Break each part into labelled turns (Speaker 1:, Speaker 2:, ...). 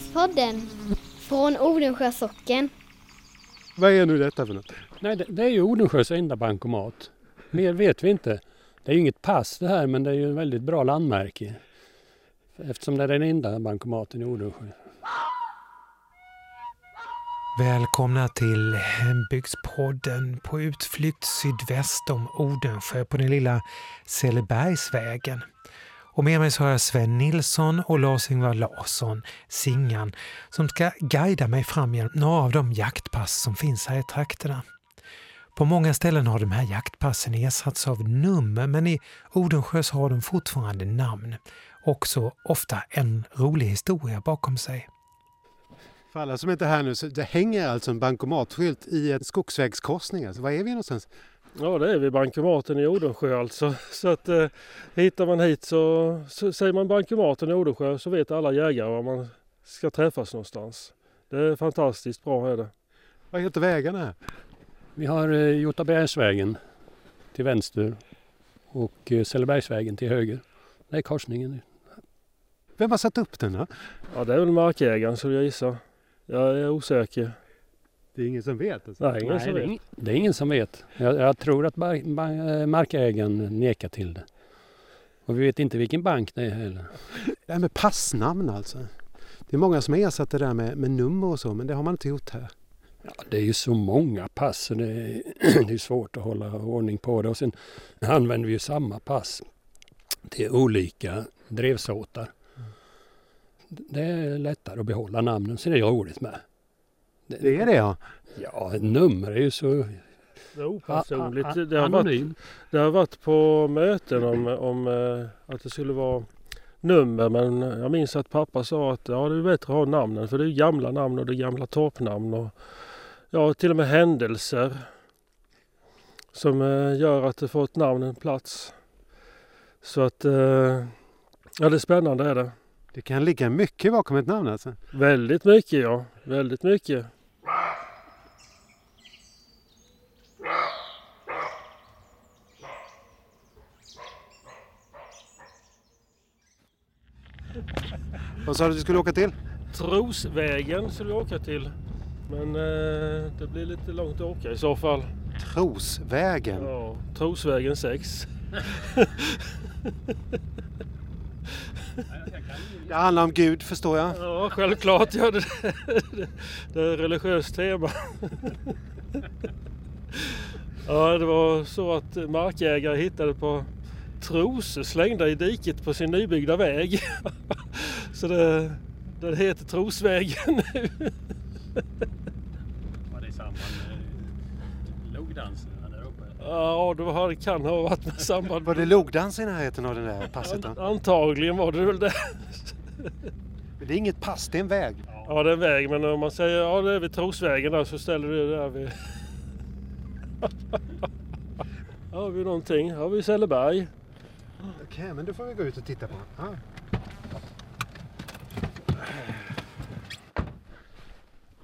Speaker 1: Hembygdspodden från Odensjö socken.
Speaker 2: Vad är nu detta för något?
Speaker 3: Nej, det, det är ju Odensjös enda bankomat. Mer vet vi inte. Det är ju inget pass det här men det är ju en väldigt bra landmärke. Eftersom det är den enda bankomaten i Odensjö.
Speaker 4: Välkomna till Hembygdspodden på utflykt sydväst om Odensjö på den lilla Sellebergsvägen. Och med mig så har jag Sven Nilsson och Lars-Ingvar Larsson, Singan, som ska guida mig fram genom några av de jaktpass som finns här i trakterna. På många ställen har de här jaktpassen ersatts av nummer men i Odensjö så har de fortfarande namn. Också ofta en rolig historia bakom sig.
Speaker 2: För alla som inte är här nu så det hänger alltså en bankomatskylt i en skogsvägskorsning. Alltså, var är vi någonstans?
Speaker 5: Ja det är vid bankomaten i Odensjö alltså. Så att eh, hittar man hit så, så säger man bankomaten i Odensjö så vet alla jägare var man ska träffas någonstans. Det är fantastiskt bra är det.
Speaker 2: Vad heter vägarna här?
Speaker 3: Vi har eh, Jotabergsvägen till vänster och eh, Sellebergsvägen till höger. Det är korsningen.
Speaker 2: Vem har satt upp den då?
Speaker 5: Ja det är väl markägaren så jag gissar. Jag är osäker.
Speaker 2: Det är ingen som vet? Alltså.
Speaker 5: Nej, ingen
Speaker 3: Nej,
Speaker 5: som
Speaker 3: det, är
Speaker 5: vet.
Speaker 3: ing, det är ingen som vet. Jag, jag tror att bar, bar, eh, markägaren nekar till det. Och vi vet inte vilken bank det är heller.
Speaker 2: Det här med passnamn alltså. Det är många som har ersatt det där med, med nummer och så men det har man inte gjort här.
Speaker 3: Ja, det är ju så många pass så det är, det är svårt att hålla ordning på det. Och sen använder vi ju samma pass till olika drevsåtar. Det är lättare att behålla namnen, så det är roligt med.
Speaker 2: Det är det ja.
Speaker 3: Ja, ett nummer är ju så
Speaker 5: Det är
Speaker 3: a-
Speaker 5: opersonligt.
Speaker 3: a-
Speaker 5: Det har, varit, det har varit på möten om, om eh, att det skulle vara nummer men jag minns att pappa sa att ja, det är bättre att ha namnen för det är gamla namn och det är gamla torpnamn och ja, till och med händelser som eh, gör att det får ett namn en plats. Så att eh, ja, det är spännande är det.
Speaker 2: Det kan ligga mycket bakom ett namn alltså.
Speaker 5: Väldigt mycket ja, väldigt mycket.
Speaker 2: Vad sa du att du skulle åka till?
Speaker 5: Trosvägen skulle vi åka till. Men eh, det blir lite långt att åka i så fall.
Speaker 2: Trosvägen.
Speaker 5: Ja, Trosvägen 6.
Speaker 2: Det handlar om Gud förstår jag.
Speaker 5: Ja, självklart gör det det. Det är religiöst tema. Ja, det var så att markägare hittade på trosor slängda i diket på sin nybyggda väg. Så det, det heter Trosvägen nu.
Speaker 3: Var det i samband med logdansen där uppe?
Speaker 5: Ja, det var- det kan ha varit med samband
Speaker 2: Var det logdans i närheten av det där passet?
Speaker 5: An- Antagligen var det väl det.
Speaker 2: Men Det är inget pass, det är en väg.
Speaker 5: Ja, det är en väg, men om man säger ja, det är vid Trosvägen där så ställer du det där vid... Har vi någonting? Har vi Selleberg?
Speaker 2: Okej, men då får vi gå ut och titta på. Ah.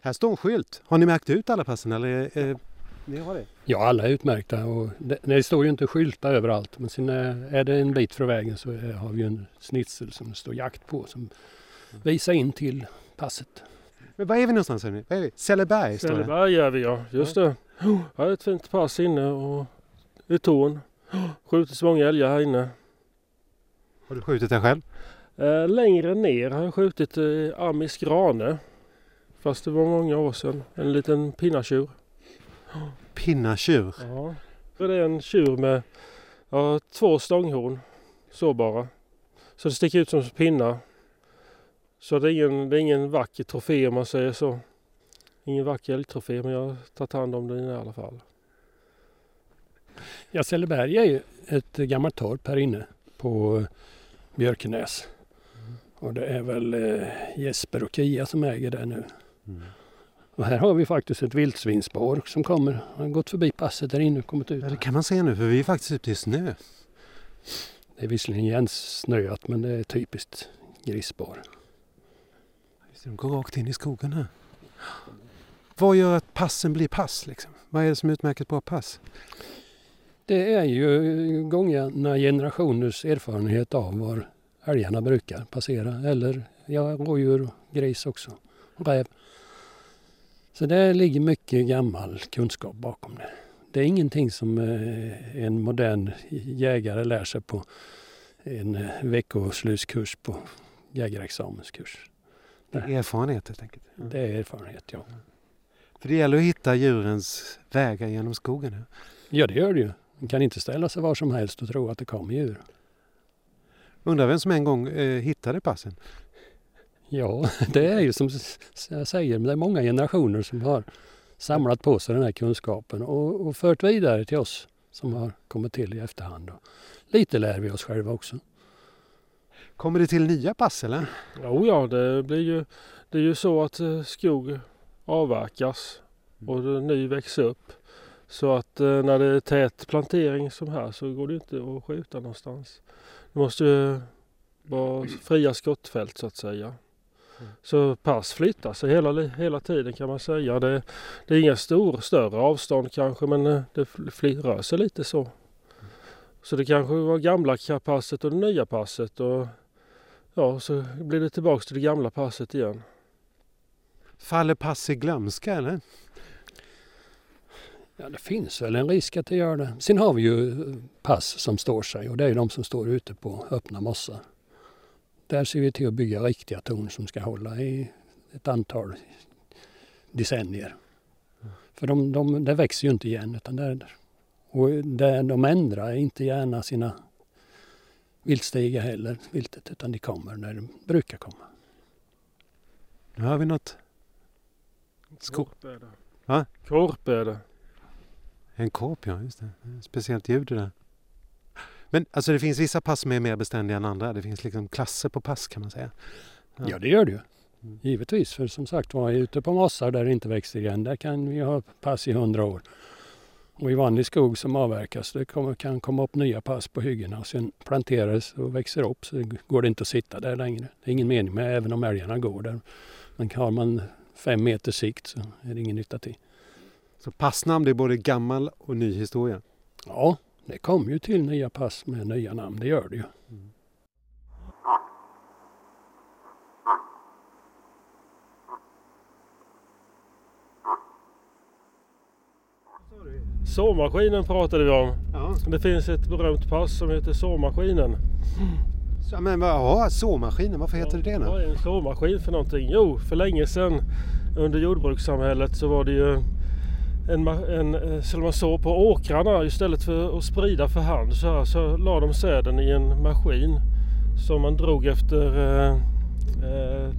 Speaker 2: Här står en skylt. Har ni märkt ut alla passen eller? Eh, ni har det?
Speaker 3: Ja, alla är utmärkta och det, det står ju inte skyltar överallt. Men sen är, är det en bit från vägen så är, har vi en snitsel som det står jakt på som visar in till passet.
Speaker 2: Men var är vi någonstans? hörni? Var är vi? Selleberg står det.
Speaker 5: Selleberg är vi ja, just det. Här är ett fint pass inne och i torn. Skjutits många älgar här inne.
Speaker 2: Har du skjutit den själv?
Speaker 5: Eh, längre ner har jag skjutit eh, Amis grane. Fast det var många år sedan. En liten pinnatjur.
Speaker 2: Pinnatjur.
Speaker 5: Ja. Det är en tjur med ja, två stånghorn. Så bara. Så det sticker ut som pinnar. Så det är ingen, det är ingen vacker trofé om man säger så. Ingen vacker älgtrofé men jag har tagit hand om den i alla fall.
Speaker 3: Ja, Selleberg är ju ett gammalt torp här inne på Björkenäs. Och det är väl eh, Jesper och Kia som äger det nu.
Speaker 2: Mm.
Speaker 3: Och här har vi faktiskt ett vildsvinsspår som kommer. Han har gått förbi passet där inne och kommit ut.
Speaker 2: Ja, det kan man se nu för vi är faktiskt ute i snö.
Speaker 3: Det är visserligen igensnöat men det är typiskt grisspår.
Speaker 2: De går rakt in i skogen här. Vad gör att passen blir pass? Liksom? Vad är det som utmärker ett bra pass?
Speaker 3: Det är ju gångna generationers erfarenhet av var älgarna brukar passera eller Ja, rådjur gris också. Räv. Så det ligger mycket gammal kunskap bakom det. Det är ingenting som eh, en modern jägare lär sig på en eh, veckoslutkurs på jägarexamenskurs.
Speaker 2: Det är erfarenhet helt enkelt.
Speaker 3: Det är erfarenhet, ja.
Speaker 2: För det gäller att hitta djurens vägar genom skogen.
Speaker 3: Ja, det gör det ju. Man kan inte ställa sig var som helst och tro att det kommer djur.
Speaker 2: Undrar vem som en gång eh, hittade passen?
Speaker 3: Ja, det är ju som jag säger, det är många generationer som har samlat på sig den här kunskapen och, och fört vidare till oss som har kommit till i efterhand. Och lite lär vi oss själva också.
Speaker 2: Kommer det till nya pass eller?
Speaker 5: Jo, ja, det blir ju, det är ju så att eh, skog avverkas och det- ny växer upp. Så att eh, när det är tät plantering som här så går det inte att skjuta någonstans. Det måste ju vara fria skottfält så att säga. Så pass flyttar sig hela, hela tiden kan man säga. Det, det är inga stor, större avstånd kanske men eh, det rör sig lite så. Så det kanske var gamla passet och det nya passet och ja, så blir det tillbaks till det gamla passet igen.
Speaker 2: Faller pass i glömska eller?
Speaker 3: Ja, det finns väl en risk att det gör det. Sen har vi ju pass som står sig och det är ju de som står ute på öppna mossar. Där ser vi till att bygga riktiga torn som ska hålla i ett antal decennier. För de, de, det växer ju inte igen utan det, och det, de ändrar inte gärna sina viltstigar heller, viltet, utan de kommer när de brukar komma.
Speaker 2: Nu har vi något. Sko-
Speaker 5: Korp är det. Korp är det.
Speaker 2: En korp, ja. Just det. Speciellt ljud det där. Men alltså det finns vissa pass som är mer beständiga än andra. Det finns liksom klasser på pass kan man säga. Ja.
Speaker 3: Ja, det gör det ju.
Speaker 2: Mm.
Speaker 3: Givetvis, för som sagt var, ute på mossar där det inte växer igen, där kan vi ha pass i hundra år. Och i vanlig skog som avverkas, det kommer, kan komma upp nya pass på hyggena och sen planteras och växer upp så går det inte att sitta där längre. Det är ingen mening med, även om älgarna går där. Men har man fem meter sikt så är det ingen nytta till.
Speaker 2: Så passnamn det är både gammal och ny historia.
Speaker 3: Ja, det kommer ju till nya pass med nya namn, det gör det ju.
Speaker 5: Såmaskinen pratade vi om.
Speaker 2: Ja.
Speaker 5: Det finns ett berömt pass som heter såmaskinen.
Speaker 2: Så, men vad, ja, såmaskinen, varför heter det det
Speaker 5: Vad är en såmaskin för någonting? Jo, för länge sedan under jordbrukssamhället så var det ju en, en, eh, så man så på åkrarna istället för att sprida för hand så, här, så la de säden i en maskin som man drog efter eh, eh,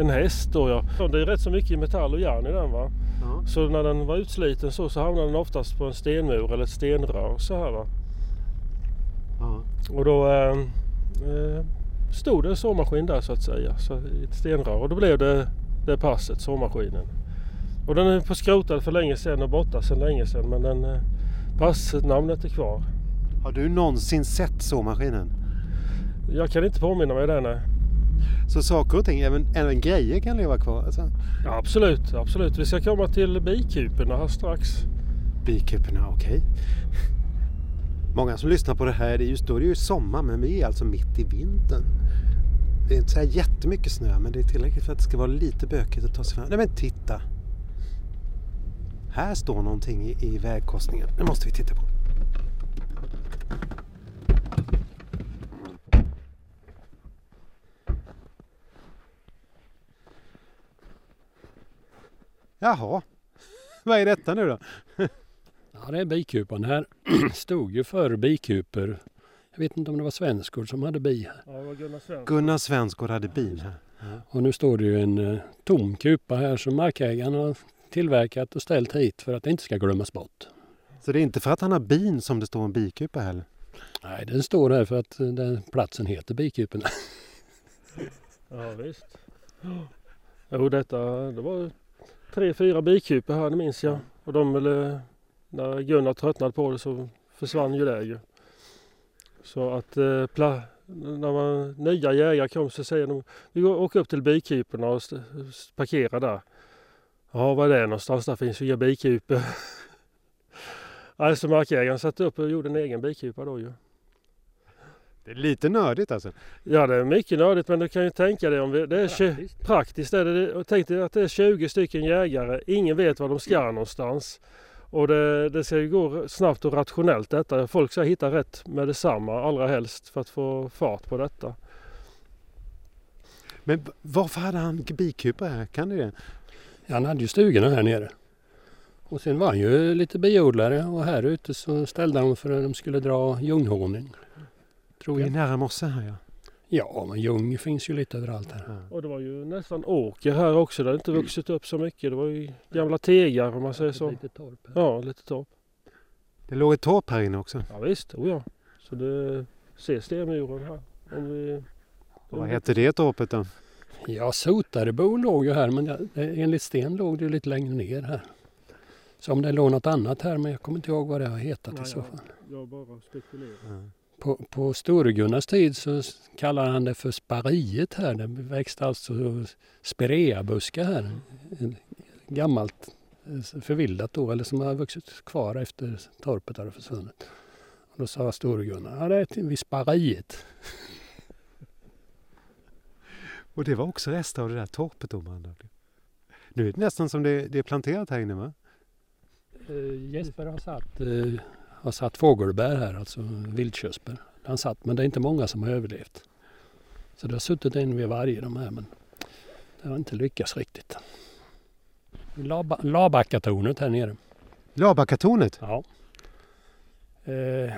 Speaker 5: en häst. Då, ja. Det är rätt så mycket metall och järn i den va.
Speaker 2: Ja.
Speaker 5: Så när den var utsliten så, så hamnade den oftast på en stenmur eller ett stenrör så här va.
Speaker 2: Ja.
Speaker 5: Och då eh, eh, stod det en såmaskin där så att säga, så, i ett stenrör. Och då blev det, det passet, såmaskinen. Och den är på skrotad för länge sedan och borta sedan länge sedan men den, eh, passnamnet är kvar.
Speaker 2: Har du någonsin sett såmaskinen?
Speaker 5: Jag kan inte påminna mig det nej.
Speaker 2: Så saker och ting, även, även grejer kan leva kvar? Alltså.
Speaker 5: Ja, absolut, absolut. Vi ska komma till bikuporna här strax.
Speaker 2: Bikuporna, okej. Många som lyssnar på det här, det är just då det är ju sommar men vi är alltså mitt i vintern. Det är inte så här jättemycket snö men det är tillräckligt för att det ska vara lite bökigt att ta sig fram. Nej men titta! Här står någonting i, i vägkorsningen. Det måste vi titta på. Jaha, vad är detta nu då?
Speaker 3: Ja, det är bikupan. Här stod ju förr bikupor. Jag vet inte om det var svenskor som hade bi här.
Speaker 5: Ja, det var Gunnar Svensson.
Speaker 2: Gunnar Svensgård hade bil här.
Speaker 3: Och nu står det ju en eh, tom kupa här som markägaren har tillverkat och ställt hit för att det inte ska glömmas bort.
Speaker 2: Så det är inte för att han har bin som det står en bikupa heller?
Speaker 3: Nej, den står här för att eh, den platsen heter bikupen.
Speaker 5: Ja, visst. Jo, detta, det var tre, fyra bikupor här, det minns jag. Och de, eller, när Gunnar tröttnade på det så försvann ju det ju. Så att eh, pla, när man, nya jägare kom så säger de vi går, åker upp till bikuporna och parkerar där. Ja, vad är det någonstans? Där finns ju inga bikupor. alltså markägaren satte upp och gjorde en egen bikupa då ju.
Speaker 2: Det är lite nördigt alltså.
Speaker 5: Ja det är mycket nördigt men du kan ju tänka dig om vi, det är praktiskt. praktiskt är det. Och tänk dig att det är 20 stycken jägare. Ingen vet var de ska någonstans. Och det, det ska ju gå snabbt och rationellt detta. Folk ska hitta rätt med detsamma allra helst för att få fart på detta.
Speaker 2: Men varför hade han bikupa här? Kan du det?
Speaker 3: Han hade ju stugorna här nere. Och sen var han ju lite biodlare och här ute så ställde han för att de skulle dra ljunghonung. Tror
Speaker 2: Det är
Speaker 3: jag.
Speaker 2: nära mossen här ja.
Speaker 3: Ja, men ljung finns ju lite överallt här.
Speaker 2: ja.
Speaker 5: Och det var ju nästan åker här också. Det har inte vuxit upp så mycket. Det var ju gamla tegar om man säger så.
Speaker 3: Lite torp här.
Speaker 5: Ja, lite torp.
Speaker 2: Det låg ett torp här inne också.
Speaker 5: Ja visst, oh ja. Så det ser stenmuren här. Om vi...
Speaker 2: Vad hette det torpet då?
Speaker 3: Ja, Sotarebo låg ju här men enligt Sten låg det lite längre ner här. Så om det låg något annat här men jag kommer inte ihåg vad det har hetat
Speaker 5: Nej,
Speaker 3: i så fall.
Speaker 5: Jag bara spekulerar.
Speaker 3: På, på Storegunnars tid så kallade han det för spariet här. Det växte alltså spireabuskar här. En Gammalt eh, förvildat då eller som har vuxit kvar efter torpet hade försvunnit. Och då sa Storegunnar, ja det är till vid spariet.
Speaker 2: Och det var också rester av det där torpet andra ord. Nu är det nästan som det, det är planterat här inne va?
Speaker 3: Eh, Jesper har satt, eh, har satt fågelbär här, alltså vildkörsbär. Han satt, men det är inte många som har överlevt. Så det har suttit en vid varje de här men det har inte lyckats riktigt. Laba- Labackatornet här nere.
Speaker 2: Labackatornet?
Speaker 3: Ja. Eh,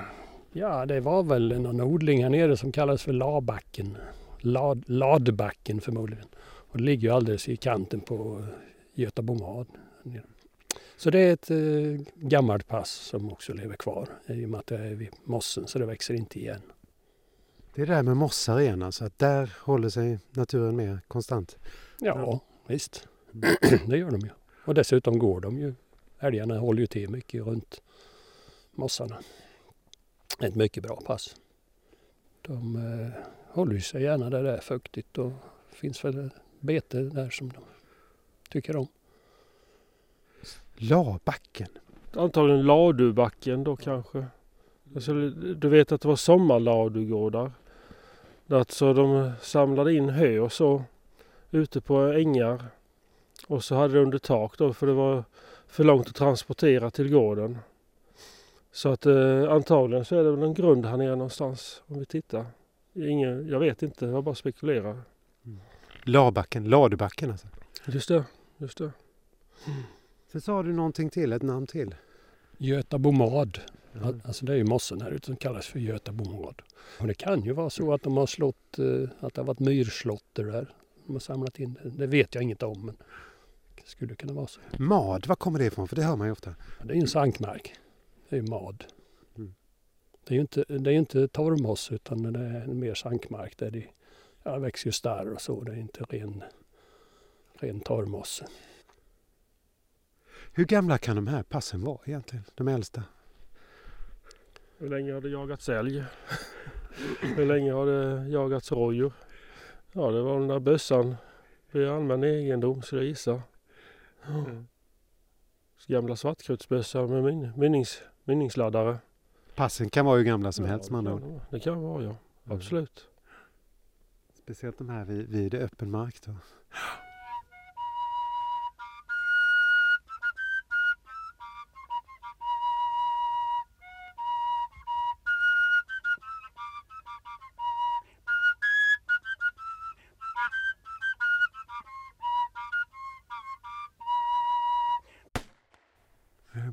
Speaker 3: ja, det var väl någon odling här nere som kallas för Labacken. Lad, ladbacken förmodligen. Och det ligger ju alldeles i kanten på Götabomad. här nere. Så det är ett eh, gammalt pass som också lever kvar i och med att det är vid mossen så det växer inte igen.
Speaker 2: Det är det där med mossar igen alltså. Att där håller sig naturen mer konstant.
Speaker 3: Ja, visst. det gör de ju. Och dessutom går de ju. Älgarna håller ju till mycket runt mossarna. Ett mycket bra pass. De eh, håller sig gärna där det är fuktigt och finns väl bete där som de tycker om.
Speaker 2: Labacken?
Speaker 5: Antagligen Ladubacken då kanske. Alltså, du vet att det var sommarladugårdar. Alltså de samlade in hö och så ute på ängar. Och så hade det under tak då för det var för långt att transportera till gården. Så att eh, antagligen så är det väl en grund här nere någonstans om vi tittar. Ingen, jag vet inte, jag bara spekulerar.
Speaker 2: Labacken, Ladubacken alltså.
Speaker 5: Just det, just det.
Speaker 2: Sen sa du någonting till, ett namn till.
Speaker 3: Götabomad.
Speaker 2: Ja.
Speaker 3: Alltså det är ju mossen här ute som kallas för Götabomad. Och det kan ju vara så att de har slått, eh, att det har varit myrslåtter där. De har samlat in det. Det vet jag inget om men det skulle kunna vara så.
Speaker 2: Mad, var kommer det ifrån? För det hör man ju ofta.
Speaker 3: Det är en sankmark. Det är ju mad. Det är ju inte, det är inte torvmoss utan det är mer sankmark där det, ja, växer ju starr och så. Det är inte ren, ren torvmosse.
Speaker 2: Hur gamla kan de här passen vara egentligen? De äldsta?
Speaker 5: Hur länge har det jagats älg? Hur länge har det jagats rådjur? Ja, det var den där bössan vid allmän egendom, så jag gissar.
Speaker 2: Mm.
Speaker 5: Gamla svartkrutsbössa med min, minnings, minningsladdare.
Speaker 2: Passen kan vara hur gamla som
Speaker 5: Ja,
Speaker 2: helst med andra
Speaker 5: det
Speaker 2: ord.
Speaker 5: kan vara. Det kan vara ja, absolut.
Speaker 2: Speciellt de här vid, vid öppen mark då.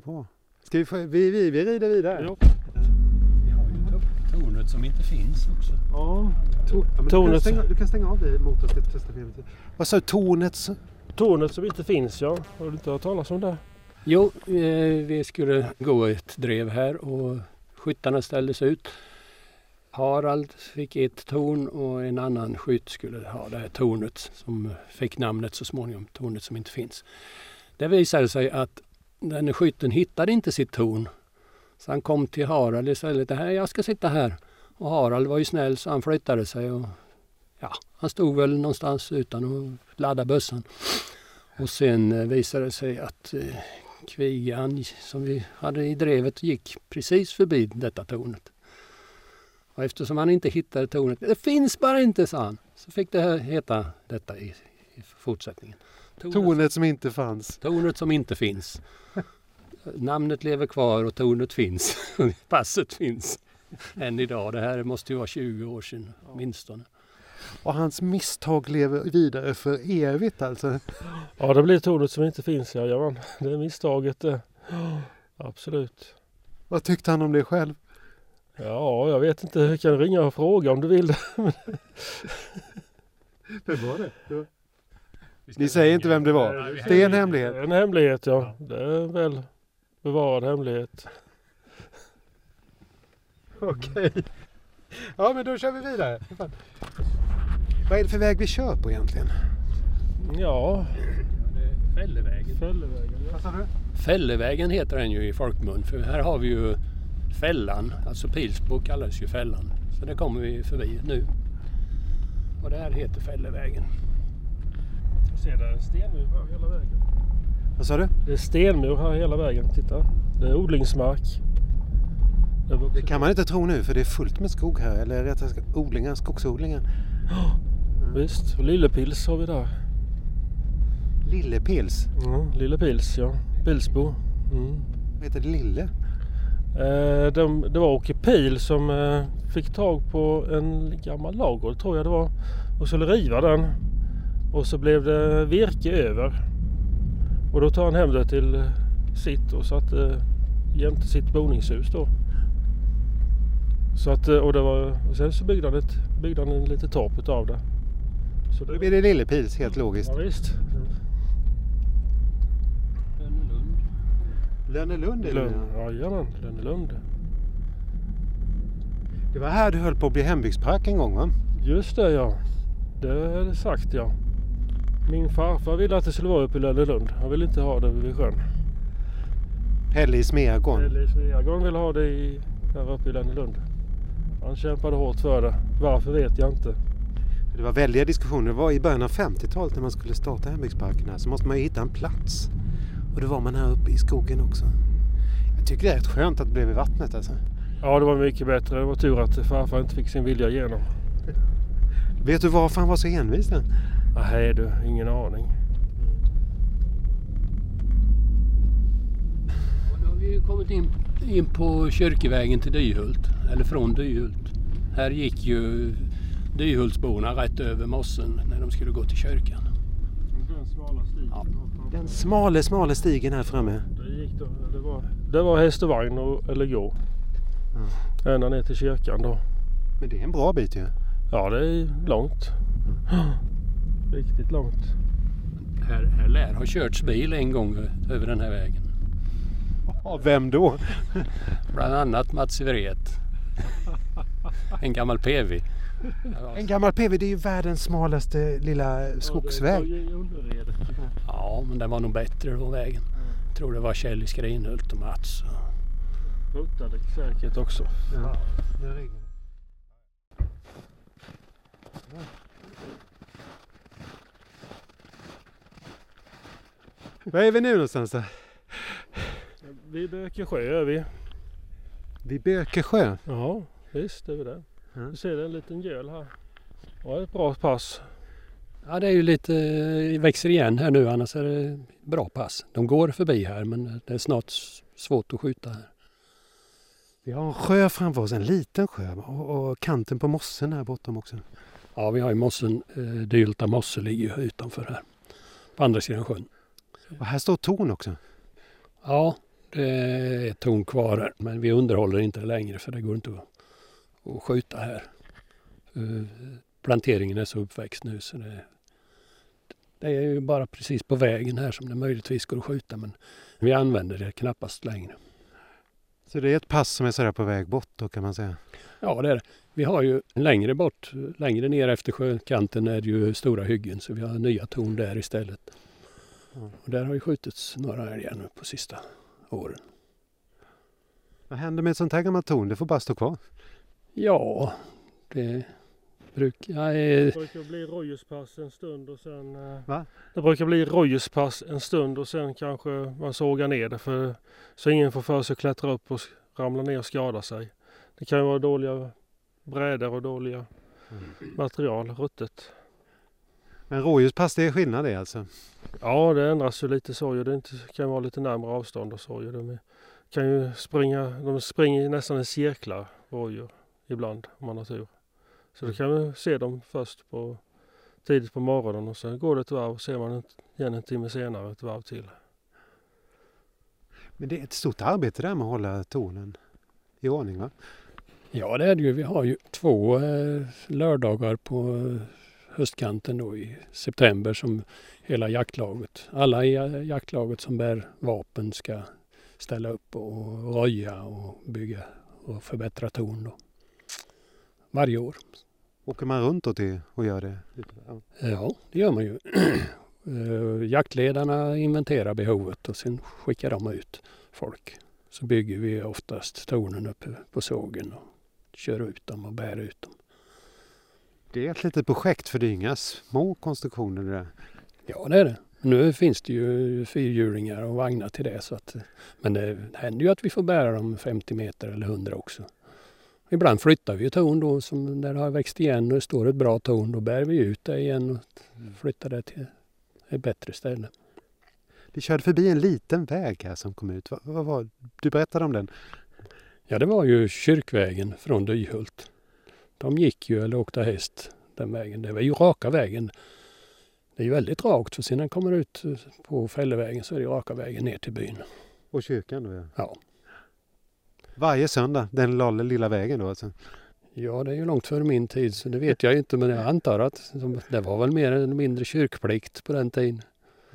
Speaker 2: Bra. Ska vi, få, vi, vi, vi rider vidare.
Speaker 5: Ja.
Speaker 3: Tornet som inte finns också.
Speaker 5: Ja,
Speaker 2: To, ja, men du, kan
Speaker 5: Tornet-
Speaker 2: stänga, du kan stänga av det motorn ska testa. Vad sa du? Tornet?
Speaker 5: tornet som inte finns ja. Har du inte hört talas om det?
Speaker 3: Jo, eh, vi skulle gå ett drev här och skyttarna ställdes ut. Harald fick ett torn och en annan skytt skulle ha det här tornet som fick namnet så småningom, tornet som inte finns. Det visade sig att den skytten hittade inte sitt torn. Så han kom till Harald istället. Det här, jag ska sitta här. Och Harald var ju snäll så han flyttade sig. Och, ja, han stod väl någonstans utan att ladda bössan. Och sen eh, visade det sig att eh, kvigan som vi hade i drevet gick precis förbi detta tornet. Och eftersom han inte hittade tornet, det finns bara inte, sa han. Så fick det heta detta i, i fortsättningen. Tornet,
Speaker 2: Tornet som inte fanns.
Speaker 3: tornet som inte finns. Namnet lever kvar och tornet finns. Passet finns än idag. Det här måste ju vara 20 år sedan åtminstone.
Speaker 2: Och hans misstag lever vidare för evigt alltså.
Speaker 5: Ja, det blir tornet som inte finns. Ja, Jajamän, det är misstaget det. Absolut.
Speaker 2: Vad tyckte han om det själv?
Speaker 5: Ja, jag vet inte. Jag kan ringa och fråga om du vill det.
Speaker 2: Vem var det? Ni säger inte vem det var? Det är en hemlighet.
Speaker 5: Det är en hemlighet, ja. Det är en väl bevarad hemlighet.
Speaker 2: Okej. Ja men då kör vi vidare. Vad är det för väg vi kör på egentligen?
Speaker 5: Ja,
Speaker 3: Fällevägen.
Speaker 5: Fällevägen. Ja.
Speaker 2: Vad sa du?
Speaker 3: Fällevägen heter den ju i folkmun. För här har vi ju Fällan. Alltså Pilsbo kallas ju Fällan. Så det kommer vi förbi nu. Och det här heter Fällevägen.
Speaker 5: Ser där en stenmur här hela vägen.
Speaker 2: Vad sa du?
Speaker 5: Det är stenmur här hela vägen. Titta. Det är odlingsmark. Det
Speaker 2: kan man inte tro nu för det är fullt med skog här. Eller rättare sagt odlingar, skogsodlingar.
Speaker 5: Visst. Och Lillepils har vi där.
Speaker 2: Lillepils.
Speaker 5: Mm, Lillepils, ja. Pilsbo. Mm.
Speaker 2: Vad heter det? Lille?
Speaker 5: Eh, de, det var Åke Pil som eh, fick tag på en gammal ladugård tror jag det var och skulle riva den. Och så blev det virke över. Och då tar han hem det till eh, sitt och satte jämte sitt boningshus då. Så att, eh, och, det var, och sen så byggde han, ett, byggde han en litet torp utav det. Så
Speaker 2: Då blir det Lillepils, helt logiskt.
Speaker 5: Ja, visst.
Speaker 2: Lönnelund är det
Speaker 5: Lund,
Speaker 2: ja.
Speaker 5: jajamän, Lönnelund.
Speaker 2: Det var här du höll på att bli hembygdspark en gång va?
Speaker 5: Just det ja. Det är det sagt ja. Min farfar ville att det skulle vara uppe i Lönnelund. Han ville inte ha det vid sjön.
Speaker 2: Pelle i Smeagården.
Speaker 5: Eller Sveagård ville ha det i, här uppe i Lönnelund. Han kämpade hårt för det. Varför vet jag inte.
Speaker 2: Det var väldiga diskussioner. Det var i början av 50-talet när man skulle starta hembygdsparken här så måste man ju hitta en plats. Och då var man här uppe i skogen också. Jag tycker det är rätt skönt att det blev i vattnet alltså.
Speaker 5: Ja det var mycket bättre. Det var tur att farfar inte fick sin vilja igenom.
Speaker 2: Vet du varför han var så envis då?
Speaker 5: Nej du, ingen aning.
Speaker 3: Och nu har vi ju kommit in, in på Kyrkevägen till Dyhult. Eller från Dyhult. Här gick ju Dyhultsborna rätt över mossen när de skulle gå till kyrkan.
Speaker 5: Den smala stigen.
Speaker 3: Ja.
Speaker 2: Den smale, smale stigen här framme.
Speaker 5: Det, gick då, det, var, det var häst och vagn och, eller gå. Ända ner till kyrkan då.
Speaker 2: Men det är en bra bit ju.
Speaker 5: Ja det är långt. Riktigt långt.
Speaker 3: Här, här lär ha körts bil en gång över den här vägen.
Speaker 2: Av vem då?
Speaker 3: Bland annat Mats Wret. En gammal PV.
Speaker 2: En gammal PV, det är ju världens smalaste lilla skogsväg.
Speaker 5: Ja,
Speaker 3: men den var nog bättre då vägen. Jag tror det var Kjell Skrinhult och Mats.
Speaker 5: Puttade säkert också.
Speaker 2: Ja. ringer. Var är vi nu någonstans då?
Speaker 5: Vid Bökesjö är vi.
Speaker 2: Vid Bökesjö.
Speaker 5: Ja, visst är vi där.
Speaker 2: Ja.
Speaker 5: Du ser det en liten göl här. Ja, ett bra pass.
Speaker 3: Ja, det är ju lite, det växer igen här nu annars är det bra pass. De går förbi här men det är snart svårt att skjuta här.
Speaker 2: Vi har en sjö framför oss, en liten sjö och, och kanten på mossen här bortom också.
Speaker 3: Ja, vi har ju mossen, eh, Dylta mosse ligger ju utanför här. På andra sidan sjön.
Speaker 2: Och här står torn också.
Speaker 3: Ja, ett torn kvar här men vi underhåller inte det längre för det går inte att, att skjuta här. Eh, Planteringen är så uppväxt nu så det, det är ju bara precis på vägen här som det möjligtvis går att skjuta men vi använder det knappast längre.
Speaker 2: Så det är ett pass som är sådär på väg bort då kan man säga.
Speaker 3: Ja, det är det. Vi har ju längre bort, längre ner efter sjökanten är det ju stora hyggen så vi har nya torn där istället. Och där har ju skjutits några älgar nu på sista åren.
Speaker 2: Vad händer med ett sånt här gammalt torn? Det får bara stå kvar.
Speaker 3: Ja, det brukar... Ja,
Speaker 5: Det
Speaker 3: eh,
Speaker 5: brukar bli rojuspass en stund och sen... eh,
Speaker 2: Va?
Speaker 5: Det brukar bli rojuspass en stund och sen kanske man sågar ner det för så ingen får för sig att klättra upp och ramla ner och skada sig. Det kan ju vara dåliga brädor och dåliga material, ruttet.
Speaker 2: Men rådjurspass, det är skillnad det alltså?
Speaker 5: Ja, det ändras ju lite så ju. Det inte, kan vara lite närmare avstånd och så ju. De kan ju springa, de springer nästan i cirklar, rådjur, ibland om man har tur. Så då kan vi se dem först på tidigt på morgonen och sen går det ett varv och ser man igen en timme senare ett varv till.
Speaker 2: Men det är ett stort arbete där med att hålla tornen i ordning va?
Speaker 3: Ja det är det ju. Vi har ju två eh, lördagar på eh, höstkanten då i september som hela jaktlaget, alla i jaktlaget som bär vapen ska ställa upp och röja och bygga och förbättra torn då. Varje år.
Speaker 2: Åker man runt då till och gör det? Ja.
Speaker 3: Ja, det gör man ju. Eh, Jaktledarna inventerar behovet och sen skickar de ut folk. Så bygger vi oftast tornen uppe på sågen och kör ut dem och bär ut dem.
Speaker 2: Det är ett litet projekt för det är inga små konstruktioner det där.
Speaker 3: Ja, det är det. Nu finns det ju fyrhjulingar och vagnar till det. Så att, men det händer ju att vi får bära dem 50 meter eller 100 också. Ibland flyttar vi torn då som där har växt igen och det står ett bra torn. Då bär vi ut det igen och flyttar det till ett bättre ställe.
Speaker 2: Vi körde förbi en liten väg här som kom ut. Vad, vad var, du berättade om den.
Speaker 3: Ja, det var ju kyrkvägen från Dyhult. De gick ju eller åkte häst den vägen. Det var ju raka vägen. Det är ju väldigt rakt för sen när man kommer ut på Fällevägen så är det ju raka vägen ner till byn.
Speaker 2: Och kyrkan då ja.
Speaker 3: Ja.
Speaker 2: Varje söndag, den lilla, lilla vägen då alltså.
Speaker 3: Ja, det är ju långt före min tid så det vet jag ju inte men jag antar att det var väl mer eller mindre kyrkplikt på den tiden.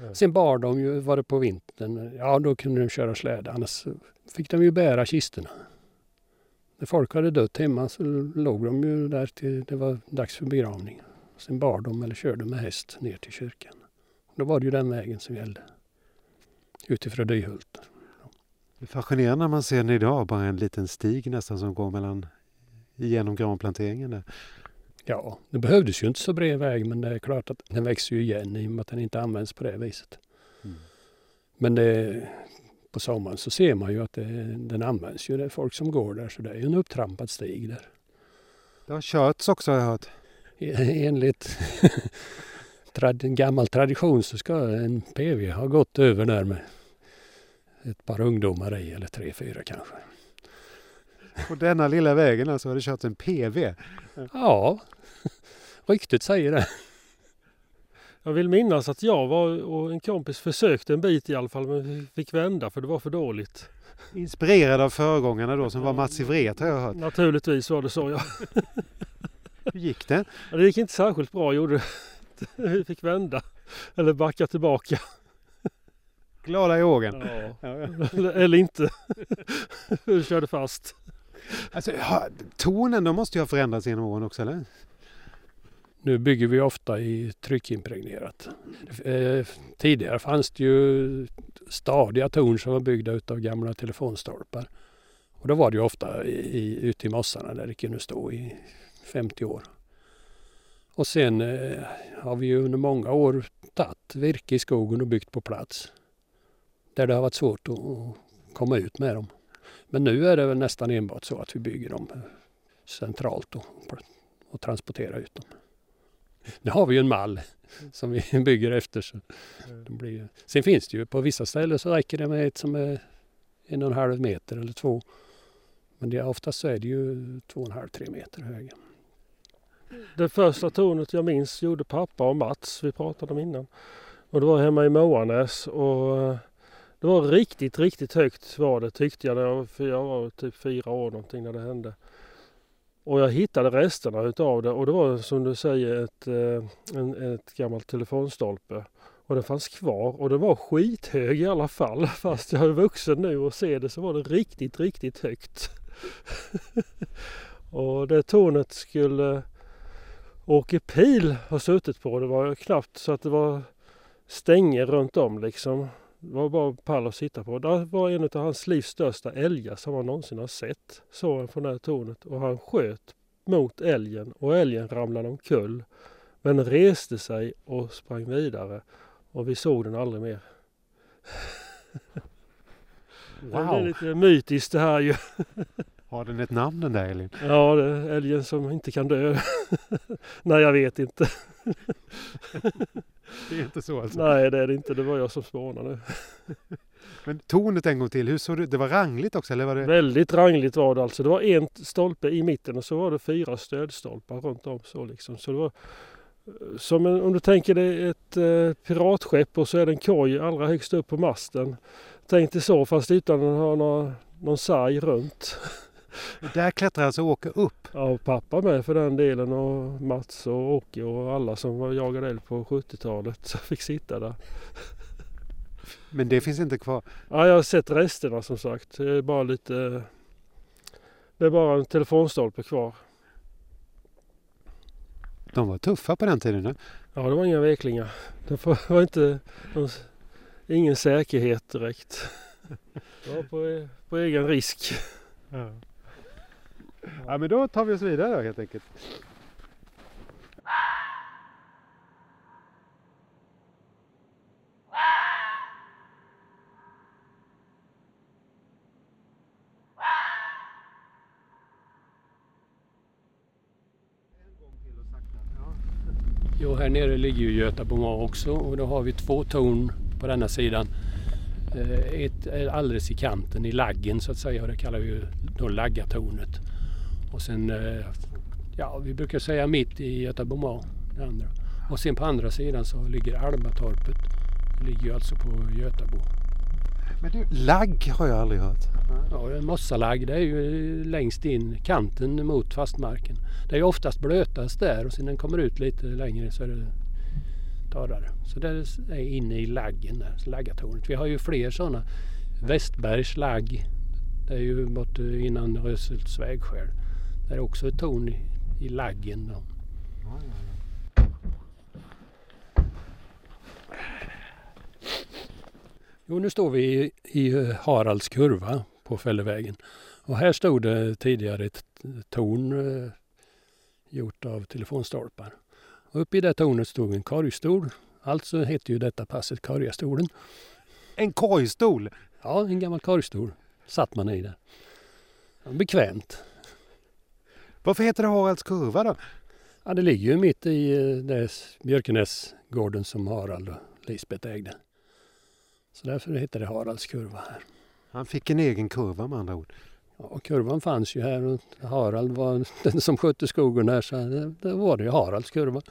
Speaker 5: Ja.
Speaker 3: Sen bar de ju, var det på vintern, ja då kunde de köra släde annars fick de ju bära kistorna. När folk hade dött hemma så låg de ju där till det var dags för begravning. Sen bar de eller körde med häst ner till kyrkan. Då var det ju den vägen som gällde. Utifrån Dyhult.
Speaker 2: Det är fascinerande när man ser den idag, bara en liten stig nästan som går mellan genom granplanteringen där.
Speaker 3: Ja, det behövdes ju inte så bred väg men det är klart att den växer ju igen i och med att den inte används på det viset.
Speaker 2: Mm.
Speaker 3: Men det, på sommaren så ser man ju att det, den används ju. Det är folk som går där så det är ju en upptrampad stig där.
Speaker 2: Det har körts också har jag hört.
Speaker 3: E- Enligt trad, gammal tradition så ska en PV ha gått över där med ett par ungdomar i eller tre, fyra kanske.
Speaker 2: På denna lilla vägen alltså har det körts en PV.
Speaker 3: Ja, ryktet säger det.
Speaker 5: Jag vill minnas att jag var och en kompis försökte en bit i alla fall men vi fick vända för det var för dåligt.
Speaker 2: Inspirerad av föregångarna då som var Mats Ivret har jag hört.
Speaker 5: Naturligtvis var det så ja.
Speaker 2: Hur gick det?
Speaker 5: Ja, Det gick inte särskilt bra gjorde det. Vi fick vända. Eller backa tillbaka.
Speaker 2: Glada i ågen.
Speaker 5: Ja. Eller, eller inte. Vi körde fast.
Speaker 2: Alltså, tonen de måste ju ha förändrats genom åren också eller?
Speaker 3: Nu bygger vi ofta i tryckimpregnerat. Eh, tidigare fanns det ju stadiga torn som var byggda utav gamla telefonstolpar. Och då var det ju ofta i, i, ute i mossarna där det kunde stå i 50 år. Och sen eh, har vi ju under många år tagit virke i skogen och byggt på plats. Där det har varit svårt att, att komma ut med dem. Men nu är det väl nästan enbart så att vi bygger dem eh, centralt och, och transporterar ut dem. Nu har vi ju en mall som vi bygger efter. Så det blir, ju- sen finns det ju på vissa ställen så räcker det med ett som är en och en halv meter eller två. Men det, oftast så är det ju två och en halv, tre meter höga.
Speaker 5: Det första tornet jag minns gjorde pappa och Mats. Vi pratade om innan. Och det var hemma i Moanäs. Och eh, det var riktigt, riktigt högt var det tyckte jag. För jag var typ fyra år någonting när det hände. Och jag hittade resterna utav det och det var som du säger ett, eh, en, ett gammalt telefonstolpe. Och den fanns kvar och den var skithög i alla fall. Fast jag är vuxen nu och ser det så var det riktigt, riktigt högt. och det tornet skulle Åke Pil ha suttit på. Det var knappt så att det var stänger runt om liksom. Det var bara pall att sitta på. Det var en av hans livs största älgar som han någonsin har sett. Såg han från det här tornet och han sköt mot älgen och älgen ramlade omkull. Men reste sig och sprang vidare och vi såg den aldrig mer. Det är
Speaker 2: Wow!
Speaker 5: lite mytiskt det här ju.
Speaker 2: Har den ett namn den där älgen?
Speaker 5: Ja, det är älgen som inte kan dö. Nej, jag vet inte.
Speaker 2: Det är inte så alltså?
Speaker 5: Nej, det är det inte. Det var jag som spånade.
Speaker 2: Men tornet en gång till, hur såg det Det var rangligt också eller var det?
Speaker 5: Väldigt rangligt var det alltså. Det var en stolpe i mitten och så var det fyra stödstolpar runt om så liksom. Så det var eh, som en, om du tänker dig ett eh, piratskepp och så är det en koj allra högst upp på masten. Tänk dig så fast utan att ha någon, någon sarg runt.
Speaker 2: Där klättrar alltså Åke upp?
Speaker 5: Ja, och pappa med för den delen och Mats och Åke och alla som var jagade älg på 70-talet så fick sitta där.
Speaker 2: Men det finns inte kvar?
Speaker 5: Ja, jag har sett resterna som sagt. Det är bara lite... Det är bara en telefonstolpe kvar.
Speaker 2: De var tuffa på den tiden? Ne?
Speaker 5: Ja, det var inga veklingar. Det var inte... Ingen säkerhet direkt. Det var på, på egen risk.
Speaker 2: Ja ja men då tar vi oss vidare då helt enkelt.
Speaker 3: Jo, här nere ligger ju Götabomma också och då har vi två torn på denna sidan. Eh, ett är alldeles i kanten i laggen så att säga och det kallar vi ju då laggatornet. Och sen, eh, ja vi brukar säga mitt i Götabomar, det andra. Och sen på andra sidan så ligger Almatorpet. Det ligger ju alltså på Götabo.
Speaker 2: Men du, lagg har jag aldrig hört.
Speaker 3: Ja, mossalagg det är ju längst in kanten mot fastmarken. Det är ju oftast blötast där och sen den kommer ut lite längre så är det torrare. Så det är inne i laggen där, laggatornet. Vi har ju fler sådana. Västbergs lagg. Det är ju bort innan Röshults vägskäl. Det är också ett torn i, i laggen. Då. Jo, nu står vi i, i Haralds kurva på Fällevägen. Och här stod det tidigare ett torn eh, gjort av telefonstolpar. Och uppe i det tornet stod en korgstol. Alltså hette ju detta passet Korgastolen.
Speaker 2: En korgstol!
Speaker 3: Ja, en gammal korgstol satt man i där. Bekvämt.
Speaker 2: Varför heter det Haralds kurva då?
Speaker 3: Ja, det ligger ju mitt i eh, Björkenäsgården som Harald och Lisbeth ägde. Så därför heter det Haralds kurva här.
Speaker 2: Han fick en egen kurva med andra ord.
Speaker 3: Ja, och kurvan fanns ju här och Harald var den som skötte skogen här så det, var det ju Haralds kurva.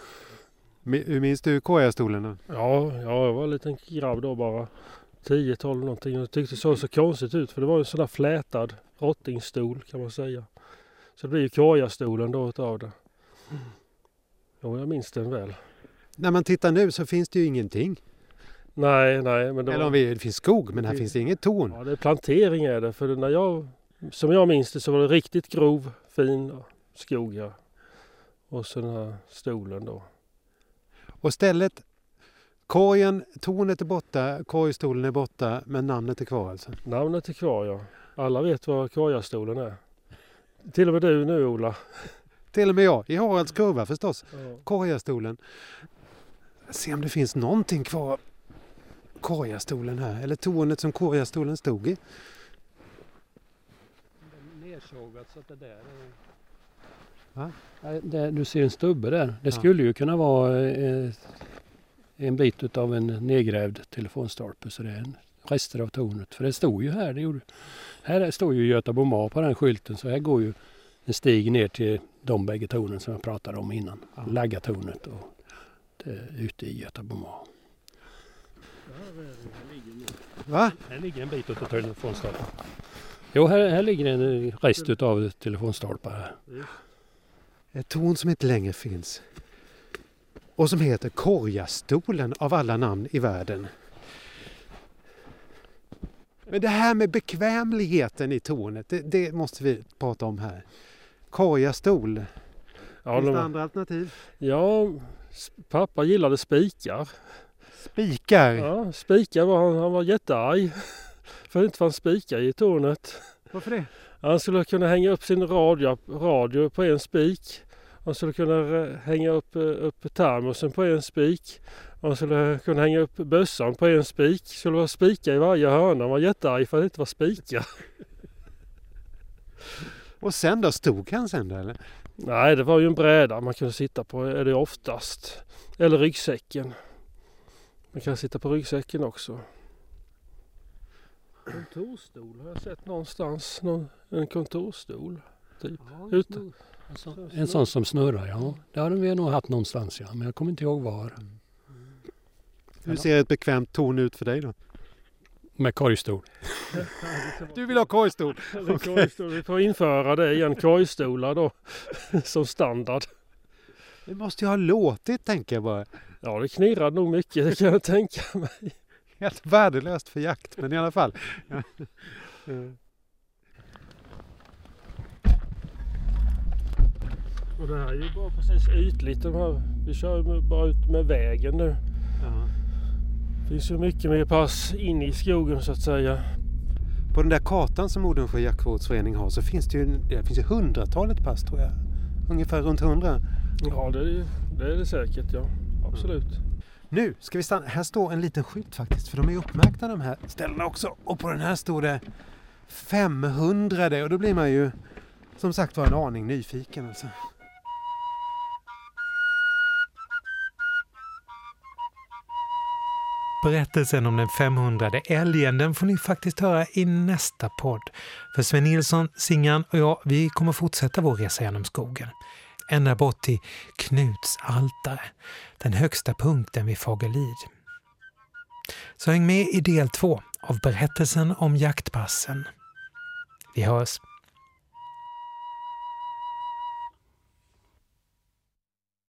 Speaker 2: Minns du korgastolen? då?
Speaker 5: Ja, ja, jag var en liten grabb då bara. 10-12 någonting. Jag tyckte det såg så konstigt ut för det var en sån där flätad rottingstol kan man säga. Så det blir ju korgastolen då utav det. Jo, jag minns den väl.
Speaker 2: När man tittar nu så finns det ju ingenting.
Speaker 5: Nej, nej, men det
Speaker 2: Eller om vi, det finns skog men här
Speaker 5: Det-
Speaker 2: finns det inget torn.
Speaker 5: Ja, det är plantering är det. För när jag, som jag minns det så var det riktigt grov, fin skog ja. Och så den här stolen då.
Speaker 2: Och stället, korgen, tornet är borta, korgstolen är borta men namnet är kvar alltså.
Speaker 5: Namnet är kvar ja. Alla vet vad korgastolen är. Till och med du nu Ola.
Speaker 2: Till och med jag, i Haralds kurva förstås.
Speaker 5: Ja.
Speaker 2: Korgastolen. Se om det finns någonting kvar. Korgastolen här, eller tornet som korgastolen stod i.
Speaker 3: Nersågat så att det där är...
Speaker 2: Va?
Speaker 3: Det, du ser en stubbe där. Det
Speaker 2: Ja.
Speaker 3: skulle ju kunna vara eh, en bit utav en nedgrävd telefonstolpe så det är en rester av tornet. För det stod ju här. Det gjorde, här står ju Götabomar på den skylten så här går ju en stig ner till de bägge tornen som jag pratade om innan.
Speaker 2: Ja.
Speaker 3: Laggatornet och det, ute i Götabomar.
Speaker 2: Va?
Speaker 3: Här ligger en bit utav telefonstolpen. Jo, här, här ligger en rest utav telefonstolpar.
Speaker 2: Ett torn som inte längre finns. Och som heter Korgastolen av alla namn i världen. Men det här med bekvämligheten i tornet, det, det måste vi prata om här. Korgastol.
Speaker 5: Ja,
Speaker 2: Finns det
Speaker 5: de,
Speaker 2: andra alternativ?
Speaker 5: ja, pappa gillade spikar.
Speaker 2: Spikar.
Speaker 5: Ja, spikar var han, han var jättearg. För det inte fanns spikar i tornet.
Speaker 2: Varför det?
Speaker 5: Han skulle kunna hänga upp sin radio, radio på en spik. Han skulle kunna eh, hänga upp, eh, upp termosen på en spik. Han skulle kunna hänga upp bössan på en spik. Det skulle vara spikar i varje hörna. Han var jättearg för att det inte var spikar.
Speaker 2: Och sen då? Stod han sen då eller?
Speaker 5: Nej, det var ju en bräda man kunde sitta på är det oftast. Eller ryggsäcken. Man kan sitta på ryggsäcken också. Kontorstol har jag sett någonstans. Någon, en kontorstol. Typ.
Speaker 3: En sån, en sån som snurrar, ja. Det har vi nog haft någonstans, ja. Men jag kommer inte ihåg var.
Speaker 2: Hur ser ett bekvämt torn ut för dig då?
Speaker 3: Med korgstol.
Speaker 2: Du vill ha korgstol?
Speaker 5: Korgstol. Vi får införa det igen, korgstolar då. Som standard.
Speaker 2: Det måste ju ha låtit tänker jag bara.
Speaker 5: Ja, det knirrade nog mycket, det kan jag tänka mig.
Speaker 2: Helt värdelöst för jakt, men i alla fall.
Speaker 5: Och det här är ju bara precis ytligt. De här, vi kör ju bara ut med vägen nu.
Speaker 2: Ja.
Speaker 5: Det finns ju mycket mer pass in i skogen så att säga.
Speaker 2: På den där kartan som Odensjö jaktvårdsförening har så finns det ju, det finns ju hundratalet pass tror jag. Ungefär runt hundra.
Speaker 5: Ja, det är det, är det säkert ja. Absolut.
Speaker 2: Nu ska vi stanna. Här står en liten skylt faktiskt för de är uppmärkta de här ställena också. Och på den här står det 500 och då blir man ju som sagt var en aning nyfiken alltså.
Speaker 4: Berättelsen om den 500 älgen den får ni faktiskt höra i nästa podd. För Sven Nilsson, Singan och jag, vi kommer fortsätta vår resa genom skogen. Ända bort till Knuts altare, den högsta punkten vid Fagerlid. Så häng med i del två av berättelsen om jaktpassen. Vi hörs!